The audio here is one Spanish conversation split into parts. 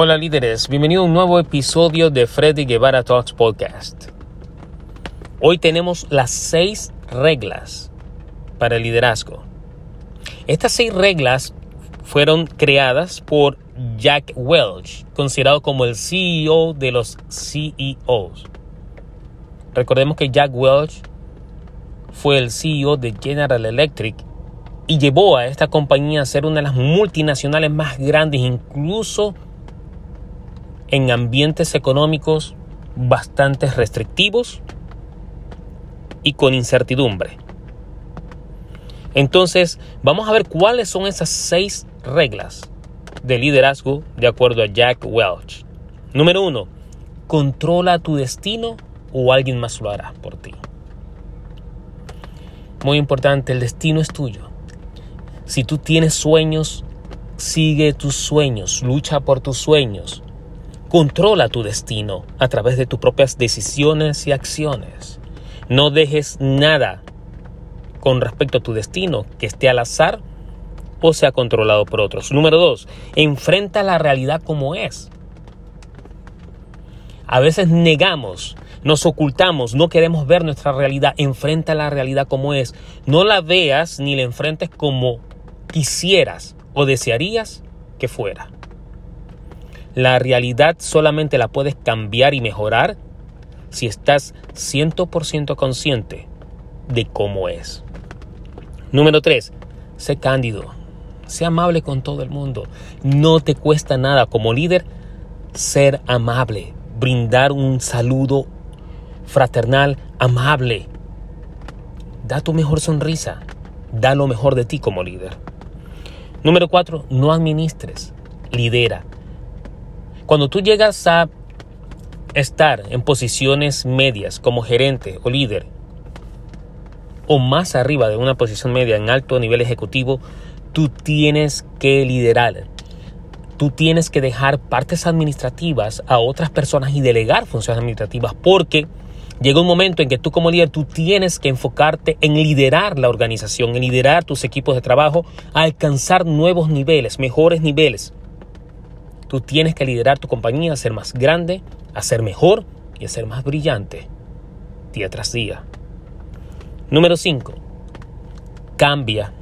Hola líderes, bienvenido a un nuevo episodio de Freddy Guevara Talks Podcast. Hoy tenemos las seis reglas para el liderazgo. Estas seis reglas fueron creadas por Jack Welch, considerado como el CEO de los CEOs. Recordemos que Jack Welch fue el CEO de General Electric y llevó a esta compañía a ser una de las multinacionales más grandes, incluso en ambientes económicos bastante restrictivos y con incertidumbre. Entonces, vamos a ver cuáles son esas seis reglas de liderazgo de acuerdo a Jack Welch. Número uno, controla tu destino o alguien más lo hará por ti. Muy importante, el destino es tuyo. Si tú tienes sueños, sigue tus sueños, lucha por tus sueños. Controla tu destino a través de tus propias decisiones y acciones. No dejes nada con respecto a tu destino que esté al azar o sea controlado por otros. Número dos, enfrenta la realidad como es. A veces negamos, nos ocultamos, no queremos ver nuestra realidad. Enfrenta la realidad como es. No la veas ni la enfrentes como quisieras o desearías que fuera. La realidad solamente la puedes cambiar y mejorar si estás 100% consciente de cómo es. Número 3. Sé cándido. Sé amable con todo el mundo. No te cuesta nada como líder ser amable, brindar un saludo fraternal, amable. Da tu mejor sonrisa. Da lo mejor de ti como líder. Número 4. No administres. Lidera. Cuando tú llegas a estar en posiciones medias como gerente o líder, o más arriba de una posición media en alto nivel ejecutivo, tú tienes que liderar. Tú tienes que dejar partes administrativas a otras personas y delegar funciones administrativas porque llega un momento en que tú como líder tú tienes que enfocarte en liderar la organización, en liderar tus equipos de trabajo, a alcanzar nuevos niveles, mejores niveles. Tú tienes que liderar tu compañía a ser más grande, a ser mejor y a ser más brillante día tras día. Número 5. Cambia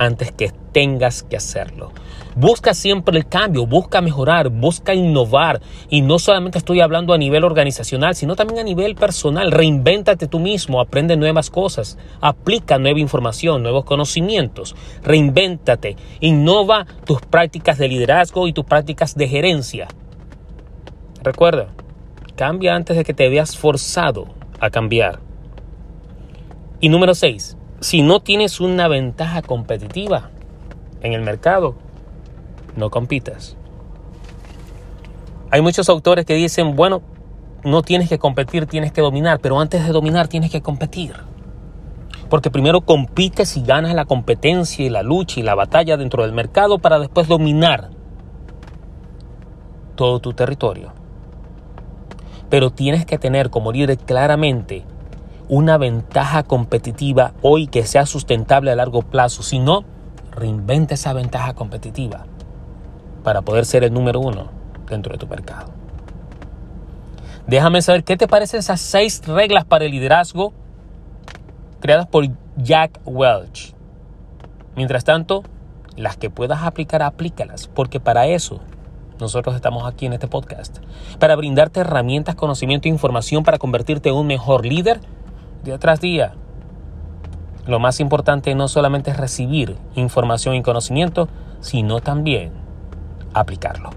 antes que tengas que hacerlo. Busca siempre el cambio, busca mejorar, busca innovar. Y no solamente estoy hablando a nivel organizacional, sino también a nivel personal. Reinvéntate tú mismo, aprende nuevas cosas, aplica nueva información, nuevos conocimientos. Reinvéntate, innova tus prácticas de liderazgo y tus prácticas de gerencia. Recuerda, cambia antes de que te veas forzado a cambiar. Y número 6, si no tienes una ventaja competitiva en el mercado, no compitas. Hay muchos autores que dicen, bueno, no tienes que competir, tienes que dominar, pero antes de dominar tienes que competir. Porque primero compites y ganas la competencia y la lucha y la batalla dentro del mercado para después dominar todo tu territorio. Pero tienes que tener como líder claramente una ventaja competitiva hoy que sea sustentable a largo plazo. Si no, reinventa esa ventaja competitiva para poder ser el número uno dentro de tu mercado. Déjame saber qué te parecen esas seis reglas para el liderazgo creadas por Jack Welch. Mientras tanto, las que puedas aplicar, aplícalas, porque para eso nosotros estamos aquí en este podcast, para brindarte herramientas, conocimiento e información para convertirte en un mejor líder día tras día. Lo más importante no solamente es recibir información y conocimiento, sino también aplicarlo.